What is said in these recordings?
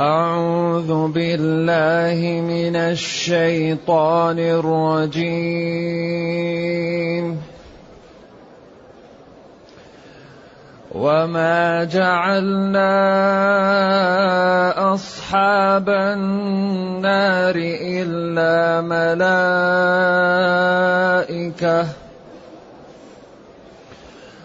أعوذ بالله من الشيطان الرجيم. وما جعلنا أصحاب النار إلا ملائكة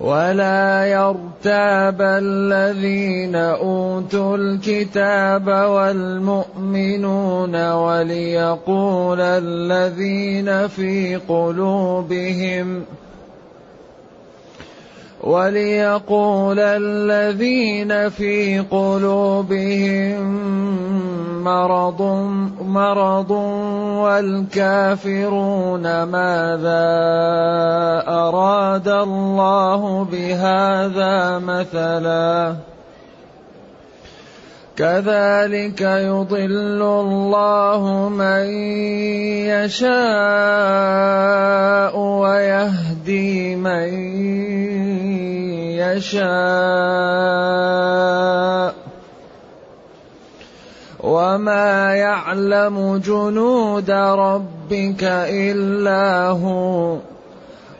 ولا يرتاب الذين أوتوا الكتاب والمؤمنون وليقول الذين في قلوبهم وليقول الذين في قلوبهم مرض مرض والكافرون ماذا أراد الله بهذا مثلا؟ كذلك يضل الله من يشاء ويهدي من يشاء. وما يعلم جنود ربك إلا هو.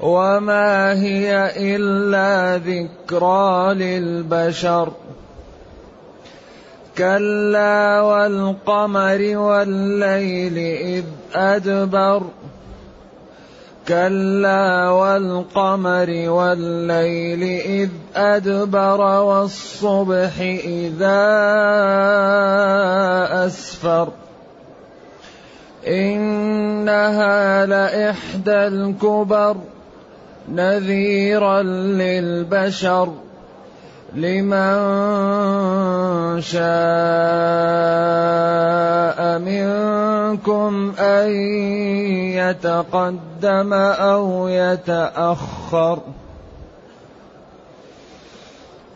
وما هي إلا ذكرى للبشر. كلا والقمر والليل إذ أدبر. كلا والقمر والليل إذ أدبر والصبح إذا أسفر. إنها لإحدى الكبر نذيرا للبشر. لمن شاء منكم أن يتقدم أو يتأخر.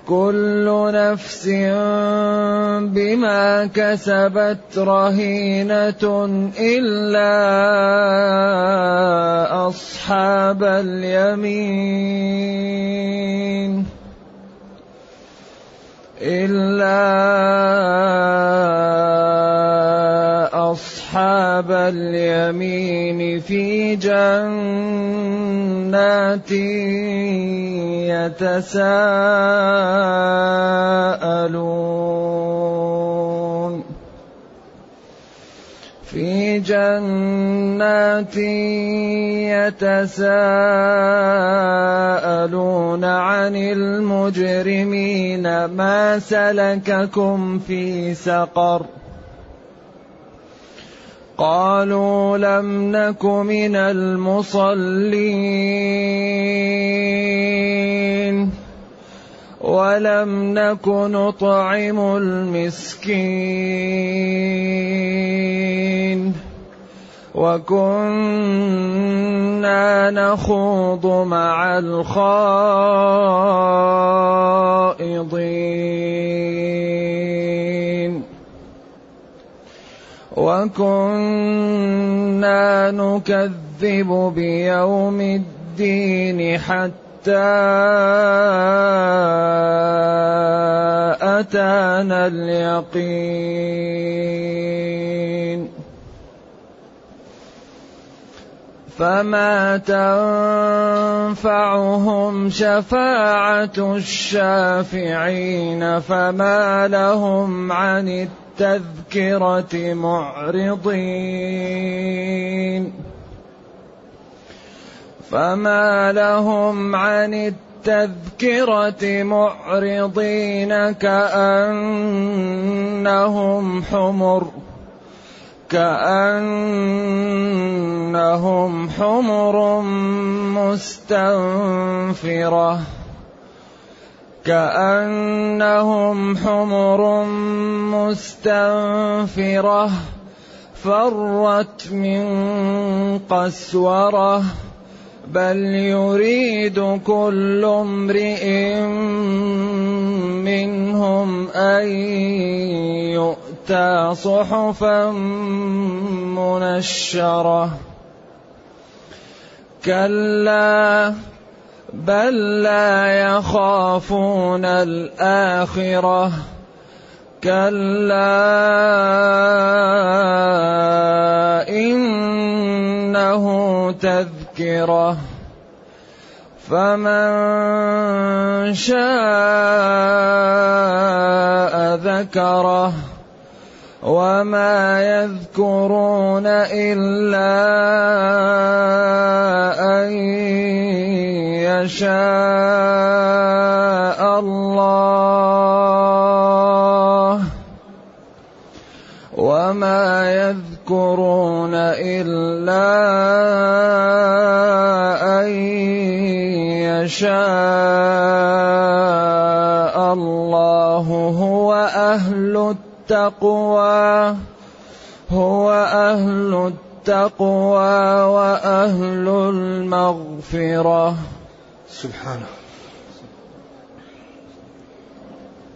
كل نفس بما كسبت رهينة إلا أصحاب اليمين. إلا أصحاب اليمين في جنات يتساءلون. في جنات يتساءلون عن المجرمين ما سلككم في سقر قالوا لم نك من المصلين ولم نك نطعم المسكين وكنا نخوض مع الخائضين وكنا نكذب بيوم الدين حتى أتانا اليقين. فما تنفعهم شفاعة الشافعين فما لهم عن التذكرة معرضين. فما لهم عن التذكرة معرضين كأنهم حمر كأنهم حمر مستنفرة كأنهم حمر مستنفرة فرت من قسورة بل يريد كل امرئ منهم ان يؤتى صحفا منشره كلا بل لا يخافون الاخره كلا انه تذكره فمن شاء ذكره وما يذكرون الا ان يشاء الله وما يذكرون الا ان يشاء الله هو أهل التقوى هو أهل التقوى وأهل المغفرة. سبحانه.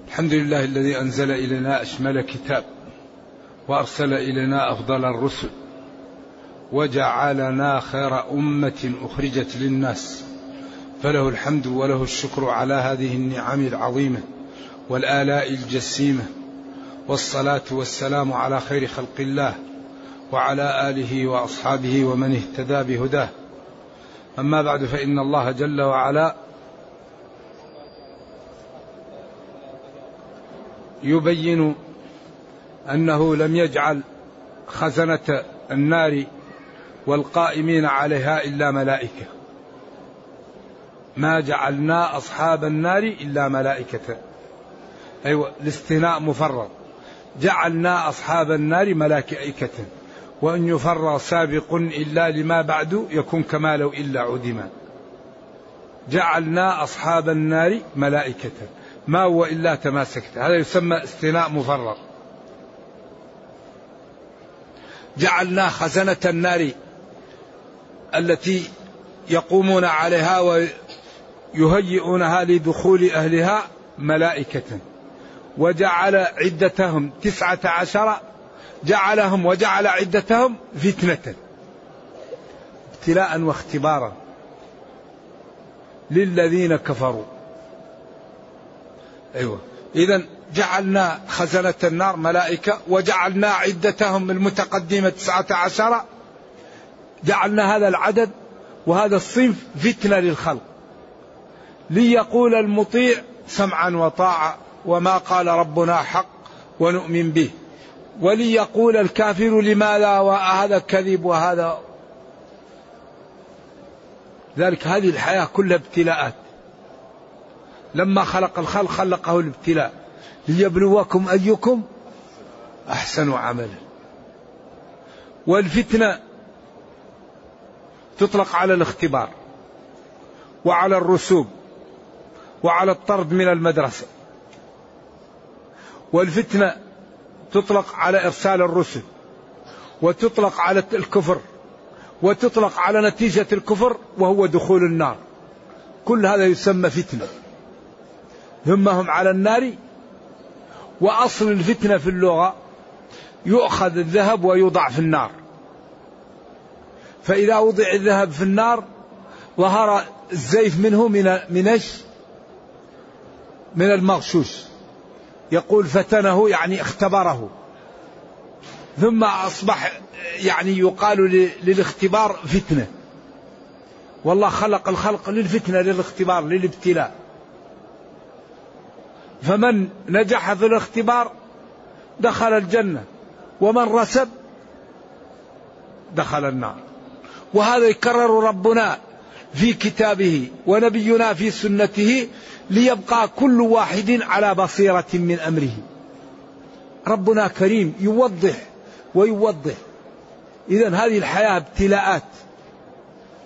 الحمد لله الذي أنزل إلينا أشمل كتاب وأرسل إلينا أفضل الرسل وجعلنا خير أمة أخرجت للناس. فله الحمد وله الشكر على هذه النعم العظيمة والآلاء الجسيمة والصلاة والسلام على خير خلق الله وعلى آله وأصحابه ومن اهتدى بهداه. أما بعد فإن الله جل وعلا يبين أنه لم يجعل خزنة النار والقائمين عليها إلا ملائكة. ما جعلنا أصحاب النار إلا ملائكة. أيوة الاستثناء مفرط جعلنا أصحاب النار ملائكة. وأن يفر سابق إلا لما بعد يكون كما لو إلا عدما. جعلنا أصحاب النار ملائكة. ما هو إلا تماسكت. هذا يسمى استثناء مفرغ. جعلنا خزنة النار التي يقومون عليها ويهيئونها لدخول أهلها ملائكة. وجعل عدتهم تسعة عشر جعلهم وجعل عدتهم فتنة. ابتلاء واختبارا للذين كفروا. أيوة. إذا جعلنا خزنة النار ملائكة وجعلنا عدتهم المتقدمة تسعة عشر. جعلنا هذا العدد وهذا الصنف فتنة للخلق. ليقول المطيع سمعا وطاعة وما قال ربنا حق ونؤمن به. وليقول الكافر لماذا وهذا كذب وهذا؟ ذلك هذه الحياة كلها ابتلاءات. لما خلق الخلق خلقه الابتلاء. ليبلوكم أيكم أحسن عملا. والفتنة تطلق على الاختبار وعلى الرسوب. وعلى الطرد من المدرسة. والفتنة تطلق على إرسال الرسل وتطلق على الكفر وتطلق على نتيجة الكفر وهو دخول النار. كل هذا يسمى فتنة. ثم هم على النار وأصل الفتنة في اللغة يؤخذ الذهب ويوضع في النار. فإذا وضع الذهب في النار ظهر الزيف منه من من من المغشوش. يقول فتنه يعني اختبره. ثم أصبح يعني يقال للاختبار فتنة. والله خلق الخلق للفتنة للاختبار للابتلاء. فمن نجح في الاختبار دخل الجنة ومن رسب دخل النار. وهذا يكرر ربنا في كتابه ونبينا في سنته ليبقى كل واحد على بصيرة من أمره. ربنا كريم يوضح ويوضح. إذا هذه الحياة ابتلاءات.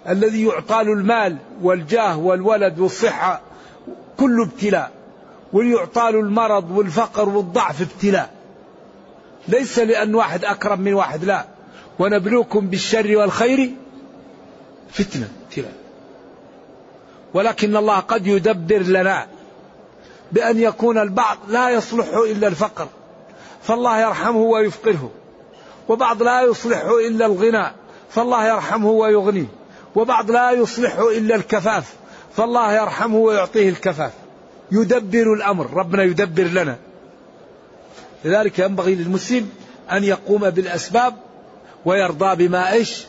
الذي يعطى له المال والجاه والولد والصحة كله ابتلاء. ويعطى له المرض والفقر والضعف ابتلاء. ليس لأن واحد أكرم من واحد لا. ونبلوكم بالشر والخير ابتلاء ولكن الله قد يدبر لنا بأن يكون البعض لا يصلح إلا الفقر فالله يرحمه ويفقره وبعض لا يصلح إلا الغنى فالله يرحمه ويغنيه وبعض لا يصلح إلا الكفاف فالله يرحمه ويعطيه الكفاف. يدبر الأمر ربنا يدبر لنا. لذلك ينبغي للمسلم أن يقوم بالأسباب ويرضى بما إيش؟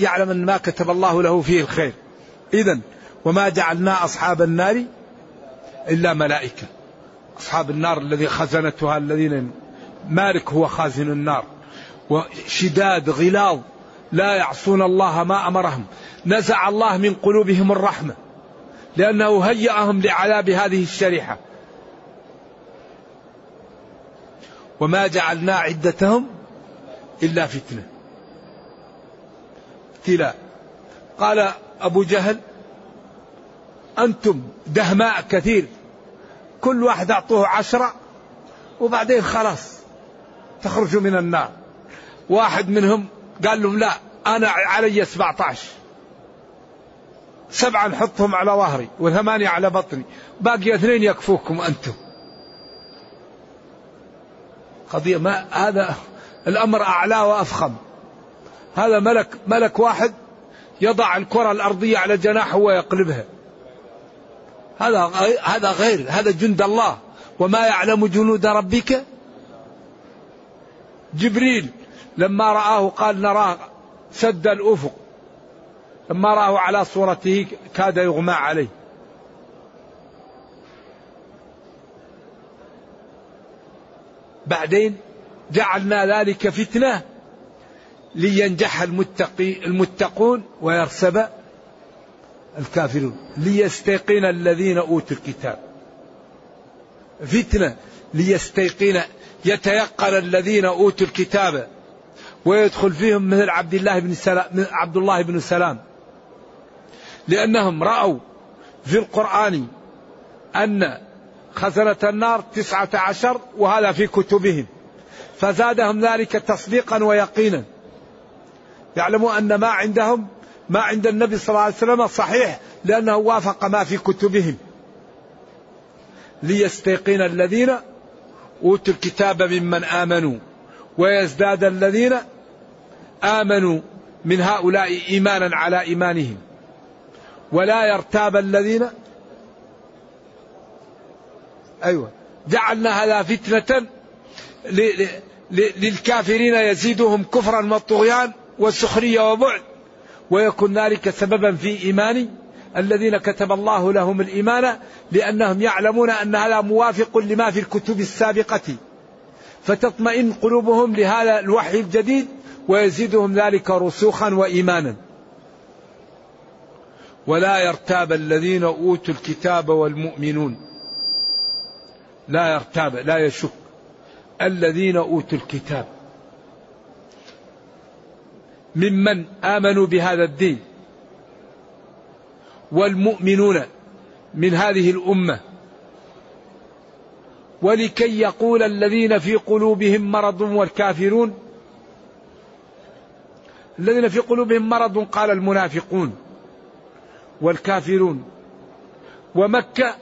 يعلم أن ما كتب الله له فيه الخير. إذا وما جعلنا أصحاب النار إلا ملائكة. أصحاب النار الذي خزنتها الذين مالك هو خازن النار. وشداد غلاظ لا يعصون الله ما أمرهم. نزع الله من قلوبهم الرحمة لأنه هيأهم لعذاب هذه الشريحة. وما جعلنا عدتهم إلا فتنة. ابتلاء. قال أبو جهل أنتم دهماء كثير كل واحد أعطوه عشرة وبعدين خلاص تخرجوا من النار. واحد منهم قال لهم لا أنا علي 17 سبعة نحطهم على ظهري وثمانية على بطني. باقي اثنين يكفوكم أنتم. قضية ما هذا الأمر أعلى وأفخم. هذا ملك ملك واحد يضع الكرة الأرضية على جناحه ويقلبها هذا هذا غير هذا جند الله. وما يعلم جنود ربك؟ جبريل لما رآه قال نراه سد الأفق. لما رآه على صورته كاد يغمى عليه. بعدين جعلنا ذلك فتنة لينجح المتقي المتقون ويرسب الكافرون ليستيقن الذين أوتوا الكتاب. فتنة ليستيقن يتيقن الذين أوتوا الكتاب. ويدخل فيهم مثل عبد الله بن سلام عبد الله بن سلام. لأنهم رأوا في القرآن أن خزنة النار تسعة عشر وهذا في كتبهم. فزادهم ذلك تصديقا ويقينا. يعلموا أن ما عندهم ما عند النبي صلى الله عليه وسلم صحيح لأنه وافق ما في كتبهم. ليستيقن الذين أوتوا الكتاب ممن آمنوا ويزداد الذين آمنوا من هؤلاء إيمانا على إيمانهم. ولا يرتاب الذين أيوة جعلنا هذا فتنة للكافرين يزيدهم كفرا والطغيان. والسخرية وبعد ويكون ذلك سببا في إيمان الذين كتب الله لهم الإيمان لأنهم يعلمون أن هذا موافق لما في الكتب السابقة. فتطمئن قلوبهم لهذا الوحي الجديد ويزيدهم ذلك رسوخا وإيمانا. ولا يرتاب الذين أوتوا الكتاب والمؤمنون. لا يرتاب لا يشك. الذين أوتوا الكتاب. ممن آمنوا بهذا الدين والمؤمنون من هذه الأمة ولكي يقول الذين في قلوبهم مرض والكافرون الذين في قلوبهم مرض قال المنافقون والكافرون ومكة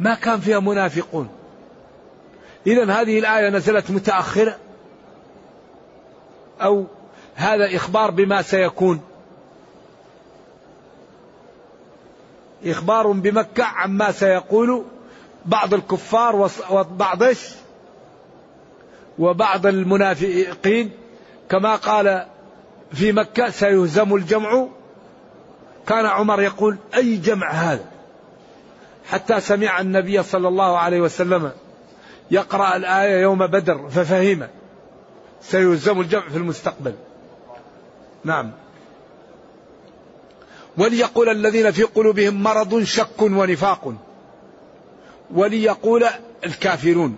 ما كان فيها منافقون. إذا هذه الآية نزلت متأخرة. أو هذا إخبار بما سيكون. إخبار بمكة عما سيقول بعض الكفار وبعض وبعض المنافقين. كما قال في مكة سيهزم الجمع. كان عمر يقول أي جمع هذا؟ حتى سمع النبي صلى الله عليه وسلم يقرأ الآية يوم بدر ففهم سيهزم الجمع في المستقبل. نعم. وليقول الذين في قلوبهم مرض شك ونفاق. وليقول الكافرون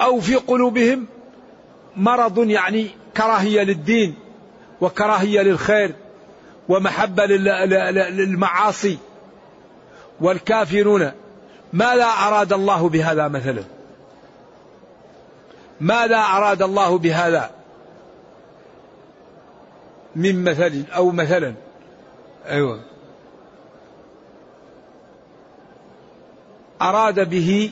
أو في قلوبهم مرض يعني كراهية للدين وكراهية للخير ومحبة للمعاصي. والكافرون ماذا أراد الله بهذا مثلا؟ ماذا أراد الله بهذا من مثل أو مثلا؟ أيوة. أراد به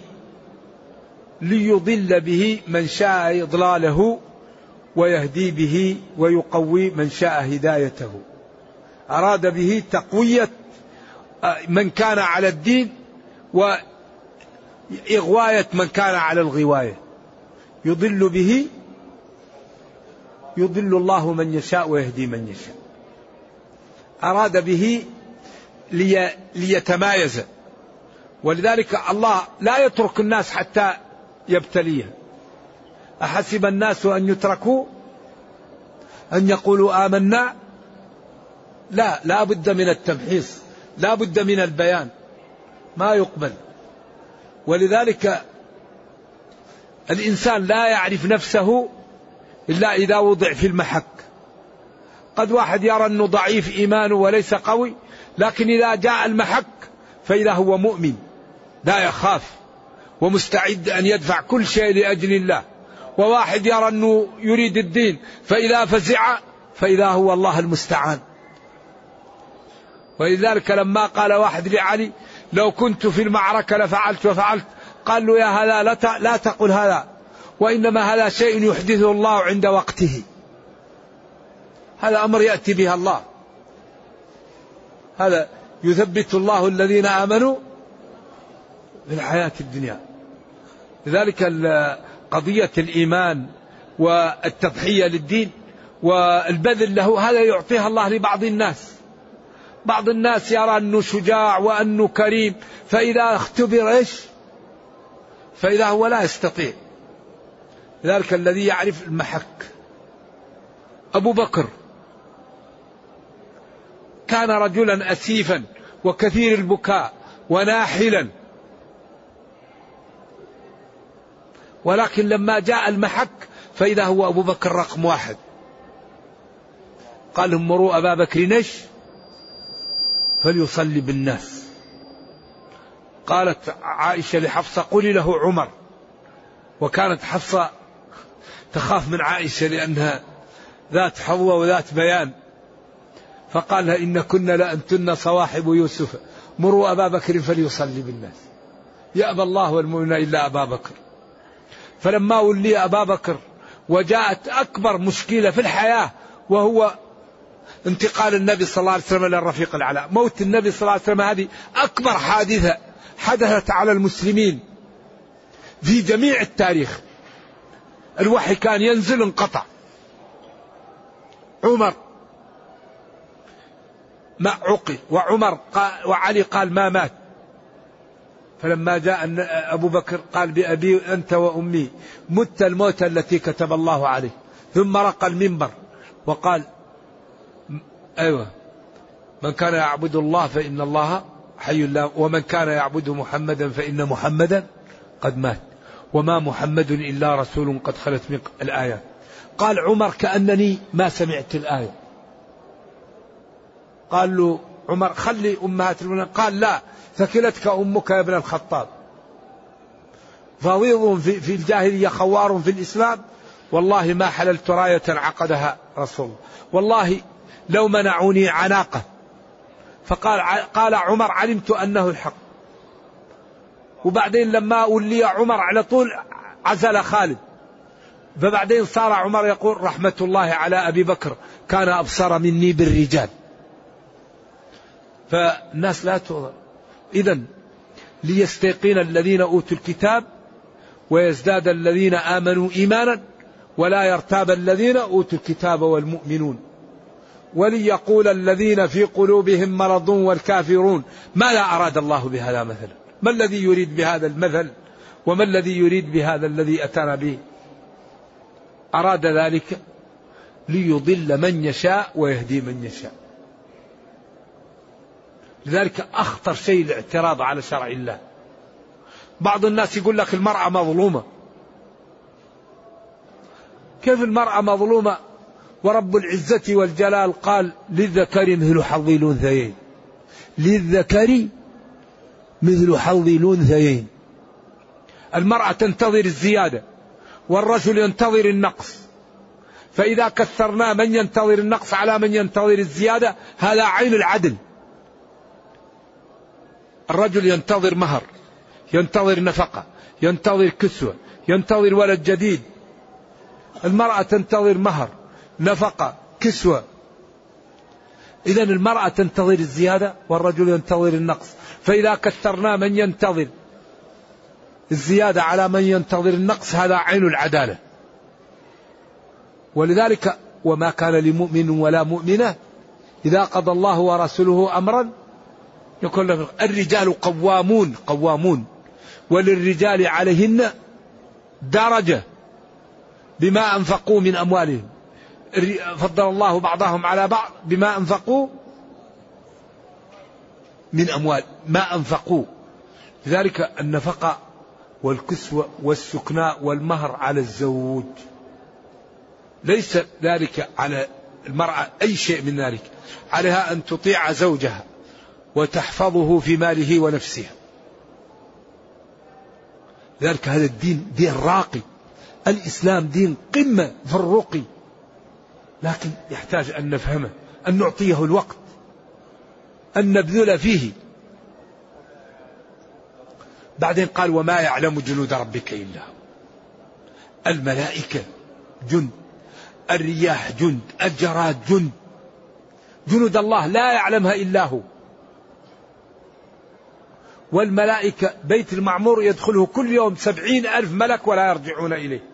ليضل به من شاء إضلاله ويهدي به ويقوي من شاء هدايته. أراد به تقوية آه، من كان على الدين وإغواية من كان على الغواية. يضل به يضل الله من يشاء ويهدي من يشاء. أراد به لي ليتمايز. ولذلك الله لا يترك الناس حتى يبتليه. أحسب الناس أن يتركوا؟ أن يقولوا آمنا؟ لا لا بد من التمحيص لا بد من البيان. ما يقبل. ولذلك الإنسان لا يعرف نفسه إلا إذا وضع في المحك. قد واحد يرى أنه ضعيف إيمانه وليس قوي لكن إذا جاء المحك فإذا هو مؤمن لا يخاف ومستعد أن يدفع كل شيء لأجل الله. وواحد يرى أنه يريد الدين فإذا فزع فإذا هو الله المستعان. ولذلك لما قال واحد لعلي لو كنت في المعركة لفعلت وفعلت قال له يا هذا لا لا تقل هذا وإنما هذا شيء يحدثه الله عند وقته. هذا أمر يأتي به الله. هذا يثبت الله الذين آمنوا في الحياة الدنيا. لذلك قضية الإيمان والتضحية للدين والبذل له هذا يعطيها الله لبعض الناس. بعض الناس يرى أنه شجاع وأنه كريم فإذا اختبر إيش؟ فإذا هو لا يستطيع. ذلك الذي يعرف المحك. أبو بكر. كان رجلا أسيفا وكثير البكاء وناحلا. ولكن لما جاء المحك فإذا هو أبو بكر رقم واحد. قال لهم مروا أبا بكر نش. فليصلي بالناس. قالت عائشة لحفصة قولي له عمر. وكانت حفصة تخاف من عائشة لأنها ذات حظوة وذات بيان. فقال لها إن كنا لأنتن صواحب يوسف. مروا أبا بكر فليصلي بالناس. يأبى الله والمؤمن إلا أبا بكر. فلما ولي أبا بكر وجاءت أكبر مشكلة في الحياة وهو انتقال النبي صلى الله عليه وسلم إلى الرفيق الأعلى. موت النبي صلى الله عليه وسلم هذه أكبر حادثة. حدثت على المسلمين في جميع التاريخ. الوحي كان ينزل انقطع. عمر ما عقل وعمر قال وعلي قال ما مات. فلما جاء أبو بكر قال بأبي أنت وأمي مت الموت التي كتب الله عليه. ثم رقى المنبر وقال أيوة. من كان يعبد الله فإن الله حي لا ومن كان يعبد محمدا فإن محمدا قد مات. وما محمد إلا رسول قد خلت من الآيات قال عمر كأنني ما سمعت الآية. قال له عمر خلي أمهات المؤمنين. قال لا ثكلتك أمك يا ابن الخطاب. فويض في, في الجاهلية خوار في الإسلام. والله ما حللت راية عقدها رسول الله. والله لو منعوني عناقة. فقال قال عمر علمت أنه الحق. وبعدين لما ولي عمر على طول عزل خالد. فبعدين صار عمر يقول رحمة الله على أبي بكر كان أبصر مني بالرجال. فالناس لا تؤذر إذا ليستيقن الذين أوتوا الكتاب ويزداد الذين آمنوا إيمانا ولا يرتاب الذين أوتوا الكتاب والمؤمنون. وليقول الذين في قلوبهم مرض والكافرون ماذا أراد الله بهذا مثلا ما الذي يريد بهذا المثل؟ وما الذي يريد بهذا الذي أتانا به؟ أراد ذلك ليضل من يشاء ويهدي من يشاء. لذلك أخطر شيء الاعتراض على شرع الله. بعض الناس يقول لك المرأة مظلومة. كيف المرأة مظلومة؟ ورب العزة والجلال قال للذكر مثل حظ الأنثيين. للذكر مثل حظ الأنثيين. المرأة تنتظر الزيادة والرجل ينتظر النقص. فإذا كثرنا من ينتظر النقص على من ينتظر الزيادة هذا عين العدل. الرجل ينتظر مهر ينتظر نفقة ينتظر كسوة ينتظر ولد جديد. المرأة تنتظر مهر. نفقة كسوة. إذا المرأة تنتظر الزيادة والرجل ينتظر النقص. فإذا كثرنا من ينتظر الزيادة على من ينتظر النقص هذا عين العدالة. ولذلك وما كان لمؤمن ولا مؤمنة إذا قضى الله ورسوله أمرا يقول الرجال قوامون قوامون. وللرجال عليهن درجة بما أنفقوا من أموالهم. فضل الله بعضهم على بعض بما أنفقوا من أموال ما أنفقوا. لذلك النفقة والكسوة والسكناء والمهر على الزوج. ليس ذلك على المرأة أي شيء من ذلك عليها أن تطيع زوجها وتحفظه في ماله ونفسها. ذلك هذا الدين دين راقي. الإسلام دين قمة في الرقي لكن يحتاج أن نفهمه أن نعطيه الوقت أن نبذل فيه. بعدين قال وما يعلم جنود ربك إلا هو. الملائكة جند الرياح جند الجراد جند. جنود الله لا يعلمها إلا هو. والملائكة بيت المعمور يدخله كل يوم سبعين ألف ملك ولا يرجعون إليه.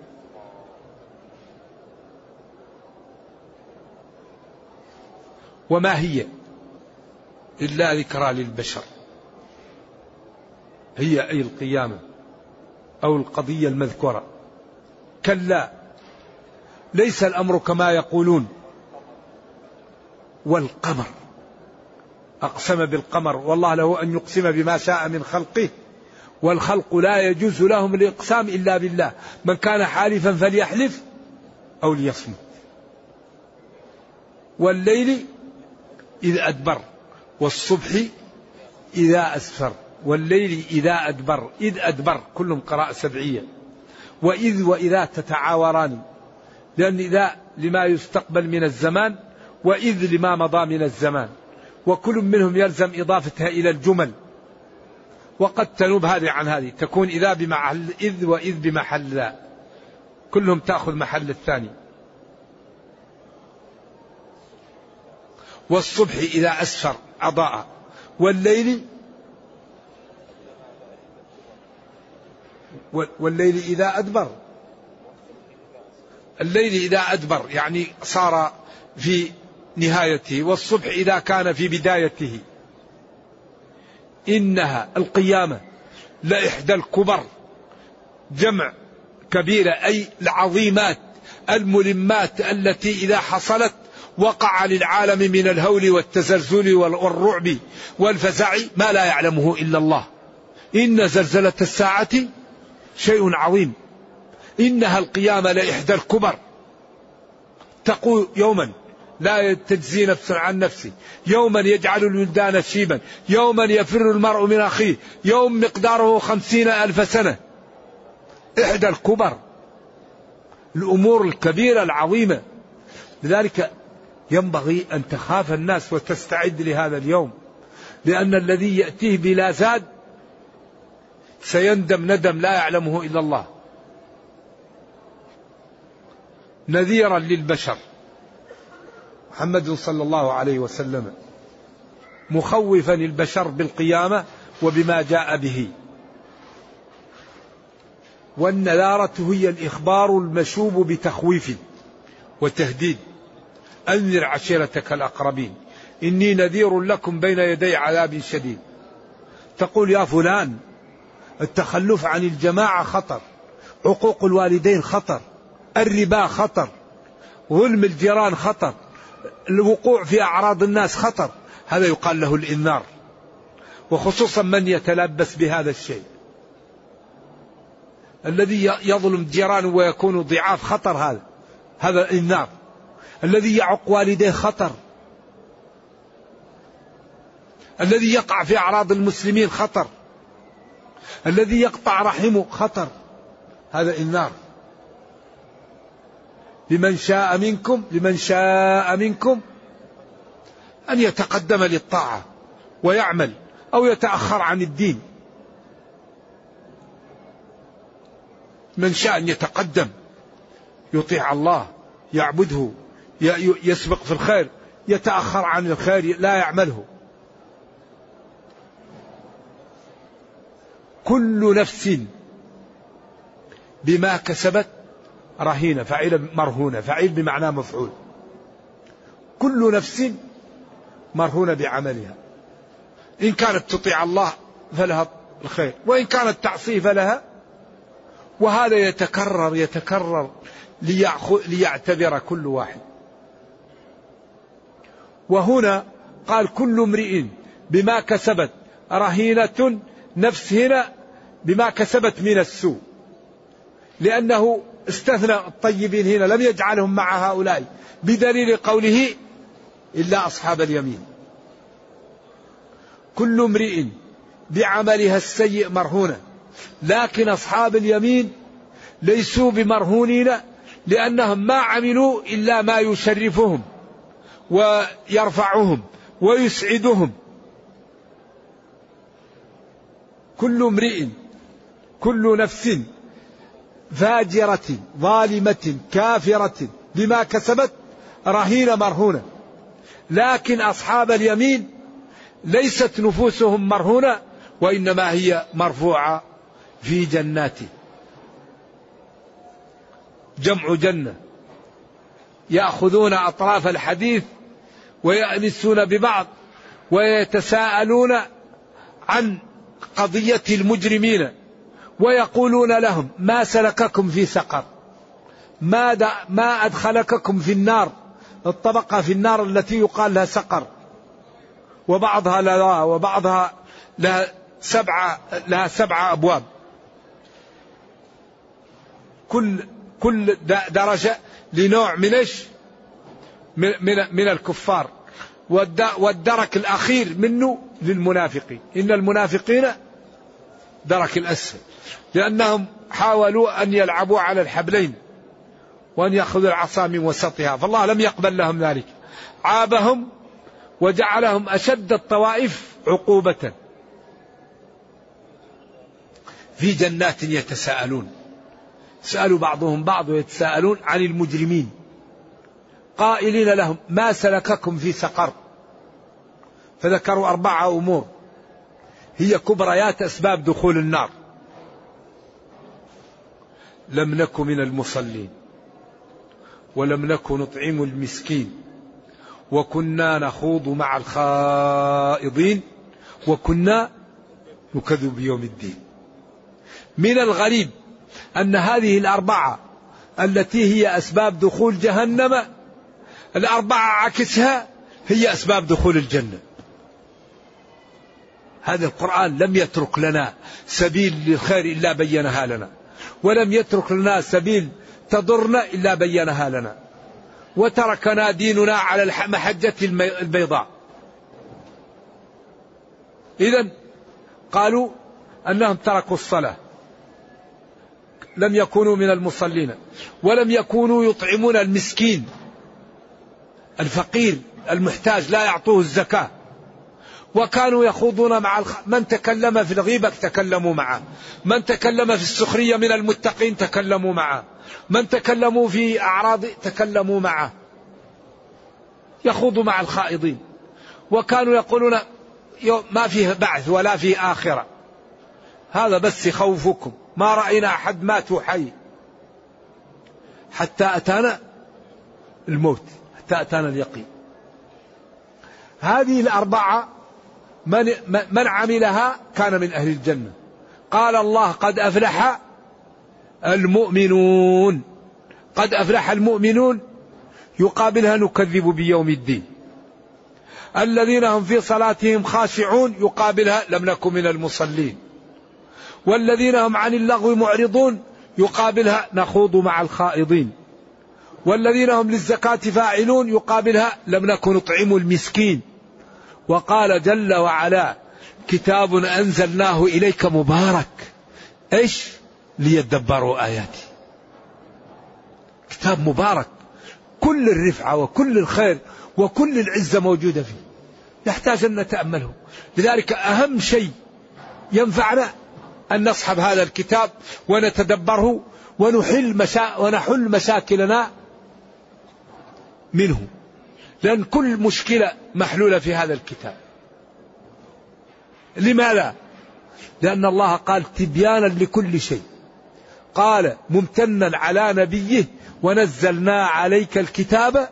وما هي إلا ذكرى للبشر. هي أي القيامة أو القضية المذكورة. كلا ليس الأمر كما يقولون. والقمر أقسم بالقمر والله له أن يقسم بما شاء من خلقه. والخلق لا يجوز لهم الإقسام إلا بالله. من كان حالفا فليحلف أو ليصمت. والليل إذ أدبر والصبح إذا أسفر والليل إذا أدبر إذ أدبر كلهم قراءة سبعية. وإذ وإذا تتعاوران لأن إذا لما يستقبل من الزمان وإذ لما مضى من الزمان. وكل منهم يلزم إضافتها إلى الجمل. وقد تنوب هذه عن هذه تكون إذا بمحل إذ وإذ بمحل ذا. كلهم تأخذ محل الثاني. والصبح إذا أسفر أضاء. والليل والليل إذا أدبر. الليل إذا أدبر يعني صار في نهايته والصبح إذا كان في بدايته. إنها القيامة لإحدى الكبر جمع كبيرة أي العظيمات الملمات التي إذا حصلت وقع للعالم من الهول والتزلزل والرعب والفزع ما لا يعلمه إلا الله. إن زلزلة الساعة شيء عظيم. إنها القيامة لإحدى الكبر. تقول يوما لا تجزي نفس عن نفسه يوما يجعل الولدان شيبا. يوما يفر المرء من أخيه. يوم مقداره خمسين ألف سنة. إحدى الكبر. الأمور الكبيرة العظيمة. لذلك ينبغي أن تخاف الناس وتستعد لهذا اليوم. لأن الذي يأتيه بلا زاد سيندم ندم لا يعلمه إلا الله. نذيرا للبشر. محمد صلى الله عليه وسلم مخوفا البشر بالقيامة وبما جاء به. والنذارة هي الإخبار المشوب بتخويف وتهديد. أنذر عشيرتك الأقربين. إني نذير لكم بين يدي عذاب شديد. تقول يا فلان التخلف عن الجماعة خطر عقوق الوالدين خطر الربا خطر ظلم الجيران خطر الوقوع في أعراض الناس خطر. هذا يقال له الإنذار. وخصوصا من يتلبس بهذا الشيء. الذي يظلم جيرانه ويكون ضعاف خطر هذا. هذا الإنذار. الذي يعق والديه خطر. الذي يقع في أعراض المسلمين خطر. الذي يقطع رحمه خطر. هذا النار. لمن شاء منكم لمن شاء منكم أن يتقدم للطاعة ويعمل أو يتأخر عن الدين. من شاء أن يتقدم يطيع الله يعبده يسبق في الخير يتأخر عن الخير لا يعمله. كل نفس بما كسبت رهينة فعيل مرهونة فعيل بمعنى مفعول. كل نفس مرهونة بعملها. إن كانت تطيع الله فلها الخير وإن كانت تعصي فلها وهذا يتكرر يتكرر ليعتبر كل واحد. وهنا قال كل امرئ بما كسبت رهينة نفس هنا بما كسبت من السوء. لأنه استثنى الطيبين هنا لم يجعلهم مع هؤلاء بدليل قوله إلا أصحاب اليمين. كل امرئ بعملها السيء مرهونة لكن أصحاب اليمين ليسوا بمرهونين لأنهم ما عملوا إلا ما يشرفهم. ويرفعهم ويسعدهم. كل امرئ كل نفس فاجرة ظالمة كافرة بما كسبت رهينة مرهونة. لكن أصحاب اليمين ليست نفوسهم مرهونة وإنما هي مرفوعة في جنات. جمع جنة. يأخذون أطراف الحديث ويأنسون ببعض ويتساءلون عن قضية المجرمين ويقولون لهم ما سلككم في سقر؟ ما, ما أدخلككم في النار؟ الطبقة في النار التي يقال لها سقر. وبعضها لها وبعضها لها سبعة لها سبعة أبواب. كل كل درجة لنوع من إيش؟ من, من, من الكفار. والدرك الأخير منه للمنافقين إن المنافقين درك الأسفل. لأنهم حاولوا أن يلعبوا على الحبلين. وأن يأخذوا العصا من وسطها. فالله لم يقبل لهم ذلك. عابهم وجعلهم أشد الطوائف عقوبة. في جنات يتساءلون. سألوا بعضهم بعض ويتساءلون عن المجرمين. قائلين لهم ما سلككم في سقر. فذكروا أربعة أمور. هي كبريات أسباب دخول النار. لم نك من المصلين. ولم نك نطعم المسكين. وكنا نخوض مع الخائضين. وكنا نكذب بيوم الدين. من الغريب أن هذه الأربعة التي هي أسباب دخول جهنم الأربعة عكسها هي أسباب دخول الجنة. هذا القرآن لم يترك لنا سبيل للخير إلا بينها لنا ولم يترك لنا سبيل تضرنا إلا بينها لنا وتركنا ديننا على المحجة البيضاء. إذا قالوا أنهم تركوا الصلاة. لم يكونوا من المصلين ولم يكونوا يطعمون المسكين. الفقير المحتاج لا يعطوه الزكاة. وكانوا يخوضون مع الخ... من تكلم في الغيبة تكلموا معه. من تكلم في السخرية من المتقين تكلموا معه. من تكلموا في أعراض تكلموا معه. يخوض مع الخائضين. وكانوا يقولون ما فيه بعث ولا فيه آخرة. هذا بس يخوفكم ما رأينا أحد مات حي حتى أتانا الموت. حتى أتانا اليقين. هذه الأربعة من, من عملها كان من أهل الجنة. قال الله قد أفلح المؤمنون. قد أفلح المؤمنون يقابلها نكذب بيوم الدين. الذين هم في صلاتهم خاشعون يقابلها لم نكن من المصلين. والذين هم عن اللغو معرضون يقابلها نخوض مع الخائضين. والذين هم للزكاة فاعلون يقابلها لم نكن نطعم المسكين. وقال جل وعلا كتاب أنزلناه إليك مبارك. إيش؟ ليدبروا آياتي. كتاب مبارك. كل الرفعة وكل الخير وكل العزة موجودة فيه. يحتاج أن نتأمله. لذلك أهم شيء ينفعنا أن نصحب هذا الكتاب ونتدبره ونحل مشا ونحل مشاكلنا منه. لأن كل مشكلة محلولة في هذا الكتاب. لماذا؟ لأن الله قال تبيانا لكل شيء. قال ممتنا على نبيه ونزلنا عليك الكتاب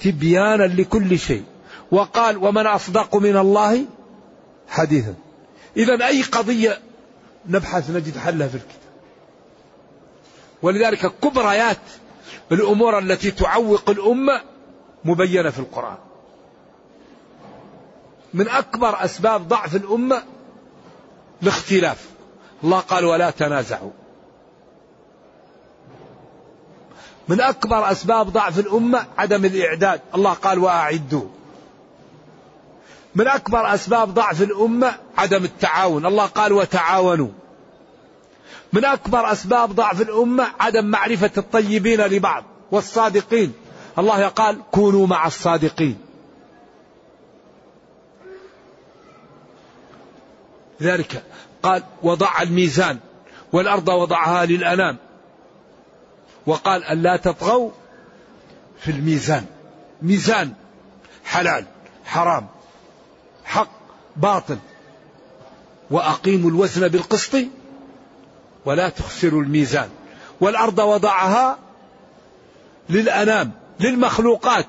تبيانا لكل شيء. وقال ومن أصدق من الله حديثا. إذا أي قضية نبحث نجد حلها في الكتاب. ولذلك كبريات الأمور التي تعوق الأمة مبينة في القرآن. من أكبر أسباب ضعف الأمة الاختلاف. الله قال ولا تنازعوا. من أكبر أسباب ضعف الأمة عدم الإعداد. الله قال وأعدوا. من أكبر أسباب ضعف الأمة عدم التعاون. الله قال وتعاونوا. من أكبر أسباب ضعف الأمة عدم معرفة الطيبين لبعض والصادقين. الله قال كونوا مع الصادقين. ذلك قال وضع الميزان والأرض وضعها للأنام. وقال ألا تطغوا في الميزان. ميزان حلال حرام حق باطل. وأقيموا الوزن بالقسط ولا تخسروا الميزان. والأرض وضعها للأنام للمخلوقات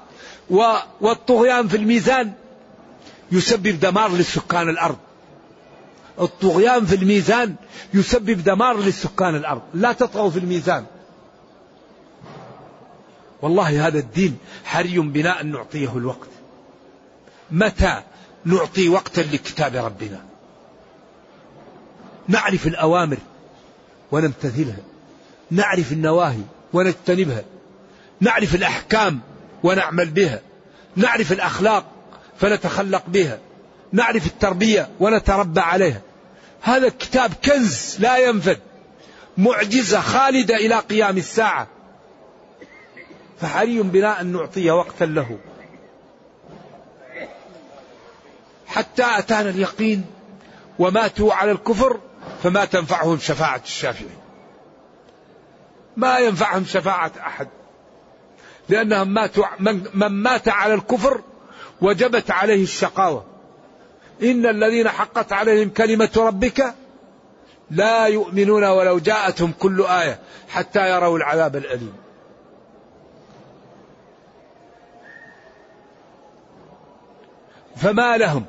والطغيان في الميزان يسبب دمار لسكان الأرض. الطغيان في الميزان يسبب دمار لسكان الأرض. لا تطغوا في الميزان. والله هذا الدين حري بنا أن نعطيه الوقت. متى نعطي وقتا لكتاب ربنا؟ نعرف الأوامر. ونمتثلها. نعرف النواهي ونجتنبها. نعرف الأحكام ونعمل بها. نعرف الأخلاق فنتخلق بها. نعرف التربية ونتربى عليها. هذا الكتاب كنز لا ينفد. معجزة خالدة إلى قيام الساعة. فحري بنا أن نعطي وقتا له. حتى أتانا اليقين وماتوا على الكفر فما تنفعهم شفاعة الشافعين ما ينفعهم شفاعة أحد. لأنهم ماتوا من, من مات على الكفر وجبت عليه الشقاوة. إن الذين حقت عليهم كلمة ربك لا يؤمنون ولو جاءتهم كل آية حتى يروا العذاب الأليم. فما لهم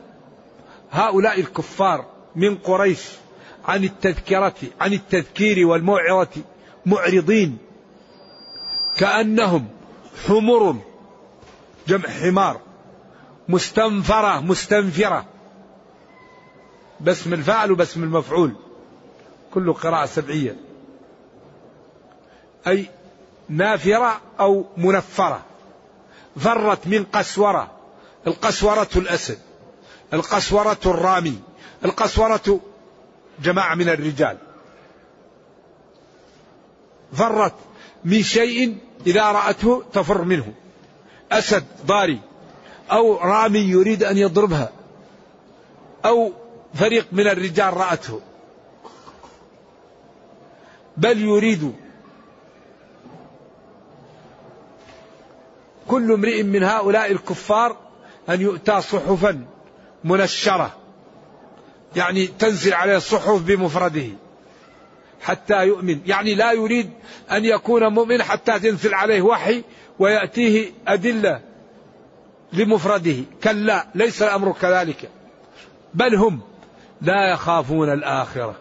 هؤلاء الكفار من قريش عن التذكرة عن التذكير والموعظة معرضين. كأنهم حمر جمع حمار مستنفرة مستنفرة. باسم الفاعل وباسم المفعول. كل قراءة سبعية. أي نافرة أو منفرة. فرت من قسورة. القسورة الأسد. القسورة الرامي. القسورة جماعة من الرجال. فرت من شيء إذا رأته تفر منه. أسد ضاري. أو رامي يريد أن يضربها. أو فريق من الرجال رأته. بل يريد. كل امرئ من هؤلاء الكفار أن يؤتى صحفا منشرة. يعني تنزل عليه الصحف بمفرده حتى يؤمن. يعني لا يريد أن يكون مؤمن حتى تنزل عليه وحي ويأتيه أدلة لمفرده. كلا ليس الأمر كذلك. بل هم لا يخافون الآخرة.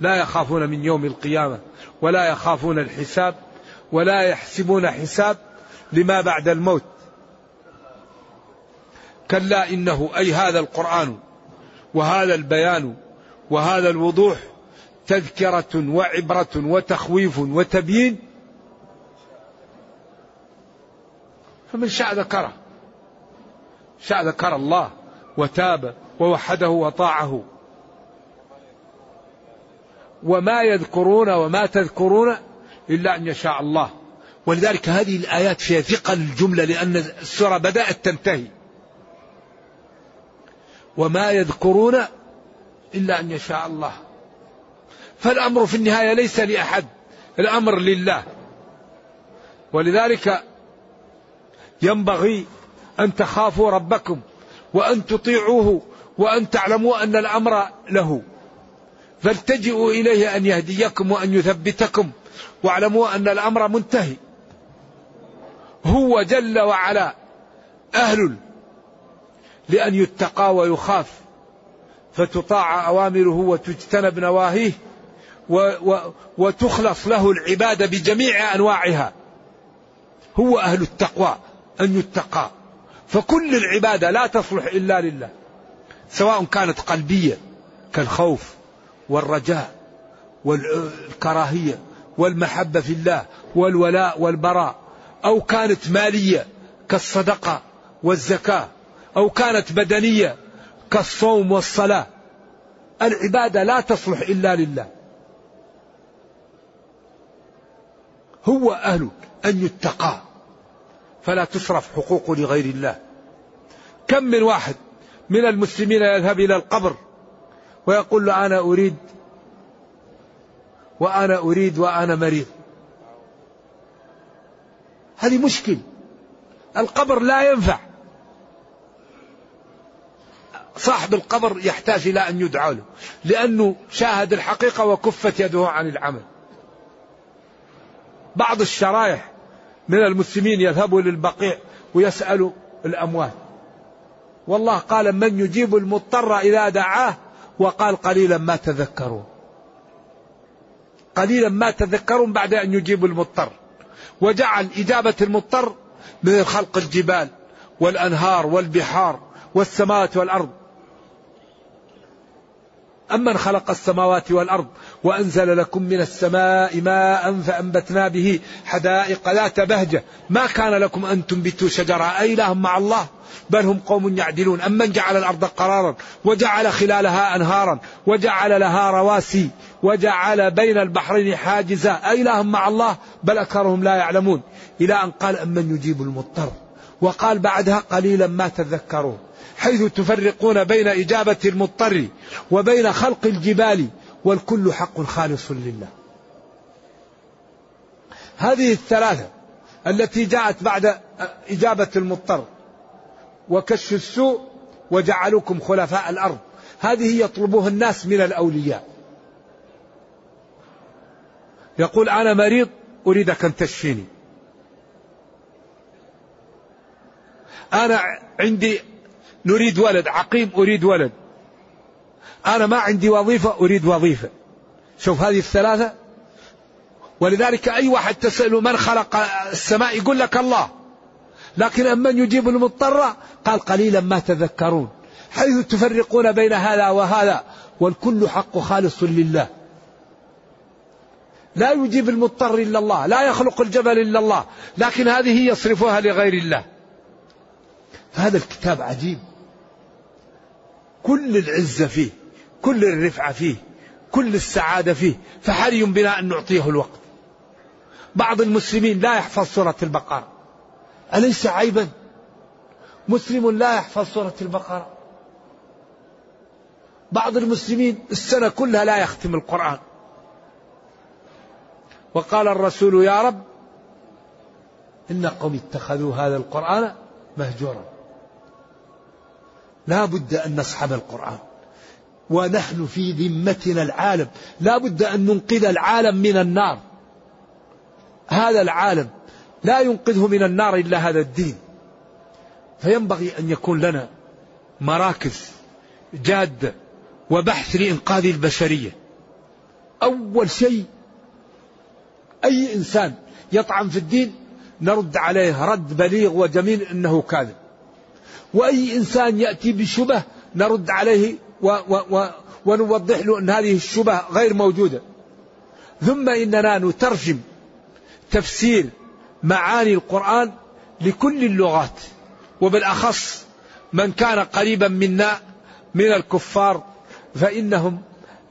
لا يخافون من يوم القيامة ولا يخافون الحساب ولا يحسبون حساب لما بعد الموت. كلا إنه أي هذا القرآن وهذا البيان وهذا الوضوح تذكرة وعبرة وتخويف وتبيين فمن شاء ذكره. شاء ذكر الله وتاب ووحده وطاعه. وما يذكرون وما تذكرون إلا أن يشاء الله. ولذلك هذه الآيات فيها ثقل الجملة لأن السورة بدأت تنتهي. وما يذكرون إلا أن يشاء الله. فالأمر في النهاية ليس لأحد الأمر لله. ولذلك ينبغي أن تخافوا ربكم وأن تطيعوه وأن تعلموا أن الأمر له. فالتجئوا إليه أن يهديكم وأن يثبتكم واعلموا أن الأمر منتهي. هو جل وعلا أهل لأن يتقى ويخاف فتطاع أوامره وتجتنب نواهيه و و وتخلص له العبادة بجميع أنواعها. هو أهل التقوى أن يتقى. فكل العبادة لا تصلح إلا لله سواء كانت قلبية كالخوف والرجاء والكراهية والمحبة في الله والولاء والبراء أو كانت مالية كالصدقة والزكاة أو كانت بدنية كالصوم والصلاة. العبادة لا تصلح إلا لله. هو أهل أن يتقى. فلا تصرف حقوقه لغير الله. كم من واحد من المسلمين يذهب إلى القبر ويقول له أنا أريد وأنا أريد وأنا مريض. هذه مشكل القبر لا ينفع. صاحب القبر يحتاج إلى أن يدعى له لأنه شاهد الحقيقة وكفت يده عن العمل. بعض الشرايح من المسلمين يذهبوا للبقيع ويسألوا الأموات. والله قال من يجيب المضطر إذا دعاه؟ وقال قليلا ما تذكرون. قليلا ما تذكرون بعد أن يجيب المضطر. وجعل إجابة المضطر من خلق الجبال والأنهار والبحار والسماوات والأرض. أمن خلق السماوات والأرض وأنزل لكم من السماء ماء فأنبتنا به حدائق ذات بهجة. ما كان لكم أن تنبتوا شجرة. أي إله مع الله؟ بل هم قوم يعدلون. أمن جعل الأرض قرارا وجعل خلالها أنهارا وجعل لها رواسي وجعل بين البحرين حاجزا. أي إله مع الله؟ بل أكثرهم لا يعلمون. إلى أن قال أمن يجيب المضطر؟ وقال بعدها قليلا ما تذكرون. حيث تفرقون بين إجابة المضطر وبين خلق الجبال والكل حق خالص لله. هذه الثلاثة التي جاءت بعد إجابة المضطر وكشف السوء وجعلوكم خلفاء الأرض. هذه يطلبها الناس من الأولياء. يقول أنا مريض أريدك أن تشفيني. أنا عندي نريد ولد عقيم أريد ولد. أنا ما عندي وظيفة أريد وظيفة. شوف هذه الثلاثة. ولذلك أي واحد تسأله من خلق السماء يقول لك الله. لكن أمن يجيب المضطر قال قليلا ما تذكرون. حيث تفرقون بين هذا وهذا والكل حق خالص لله. لا يجيب المضطر إلا الله لا يخلق الجبل إلا الله. لكن هذه يصرفها لغير الله. هذا الكتاب عجيب. كل العزة فيه كل الرفعة فيه كل السعادة فيه فحري بنا أن نعطيه الوقت. بعض المسلمين لا يحفظ سورة البقرة. أليس عيبا؟ مسلم لا يحفظ سورة البقرة. بعض المسلمين السنة كلها لا يختم القرآن. وقال الرسول يا رب إن قوم اتخذوا هذا القرآن مهجورا. لا بد أن نصحب القرآن ونحن في ذمتنا العالم. لا بد أن ننقذ العالم من النار. هذا العالم لا ينقذه من النار إلا هذا الدين. فينبغي أن يكون لنا مراكز جادة وبحث لإنقاذ البشرية. أول شيء أي إنسان يطعن في الدين نرد عليه رد بليغ وجميل أنه كاذب. وأي إنسان يأتي بشبه نرد عليه و و و ونوضح له أن هذه الشبه غير موجودة. ثم إننا نترجم تفسير معاني القرآن لكل اللغات وبالأخص من كان قريبا منا من الكفار فإنهم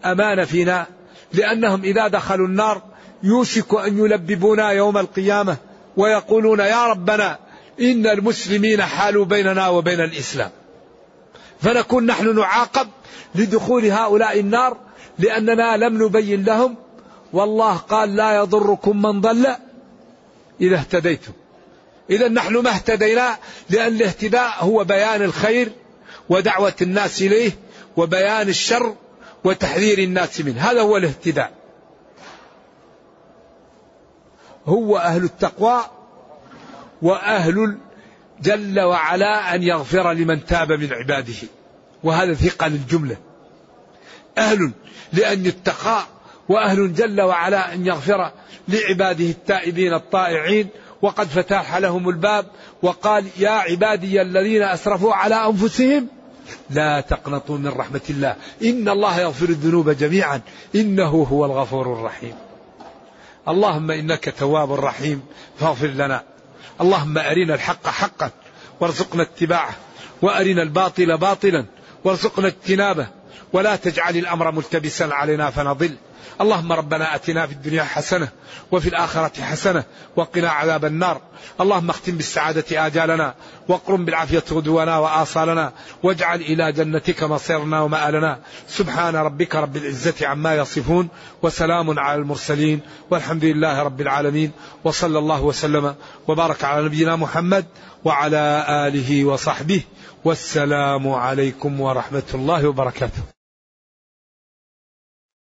أمان فينا لأنهم إذا دخلوا النار يوشك أن يلببونا يوم القيامة ويقولون يا ربنا إن المسلمين حالوا بيننا وبين الإسلام. فنكون نحن نعاقب لدخول هؤلاء النار لأننا لم نبين لهم. والله قال لا يضركم من ضل إذا اهتديتم. إذا نحن ما اهتدينا لأن الاهتداء هو بيان الخير ودعوة الناس إليه وبيان الشر وتحذير الناس منه. هذا هو الاهتداء. هو أهل التقوى وأهل جل وعلا أن يغفر لمن تاب من عباده. وهذا ثقة للجملة. أهل لأن يتقى وأهل جل وعلا أن يغفر لعباده التائبين الطائعين. وقد فتح لهم الباب وقال يا عبادي الذين أسرفوا على أنفسهم لا تقنطوا من رحمة الله. إن الله يغفر الذنوب جميعا. إنه هو الغفور الرحيم. اللهم إنك تواب رحيم. فاغفر لنا. اللهم أرنا الحق حقا وارزقنا اتباعه وأرنا الباطل باطلا وارزقنا اجتنابه ولا تجعل الأمر ملتبسا علينا فنضل. اللهم ربنا آتنا في الدنيا حسنة وفي الآخرة حسنة وقنا عذاب النار. اللهم اختم بالسعادة آجالنا واقرم بالعافية غدونا وآصالنا واجعل إلى جنتك مصيرنا ومآلنا. سبحان ربك رب العزة عما يصفون وسلام على المرسلين والحمد لله رب العالمين وصلى الله وسلم وبارك على نبينا محمد وعلى آله وصحبه والسلام عليكم ورحمة الله وبركاته.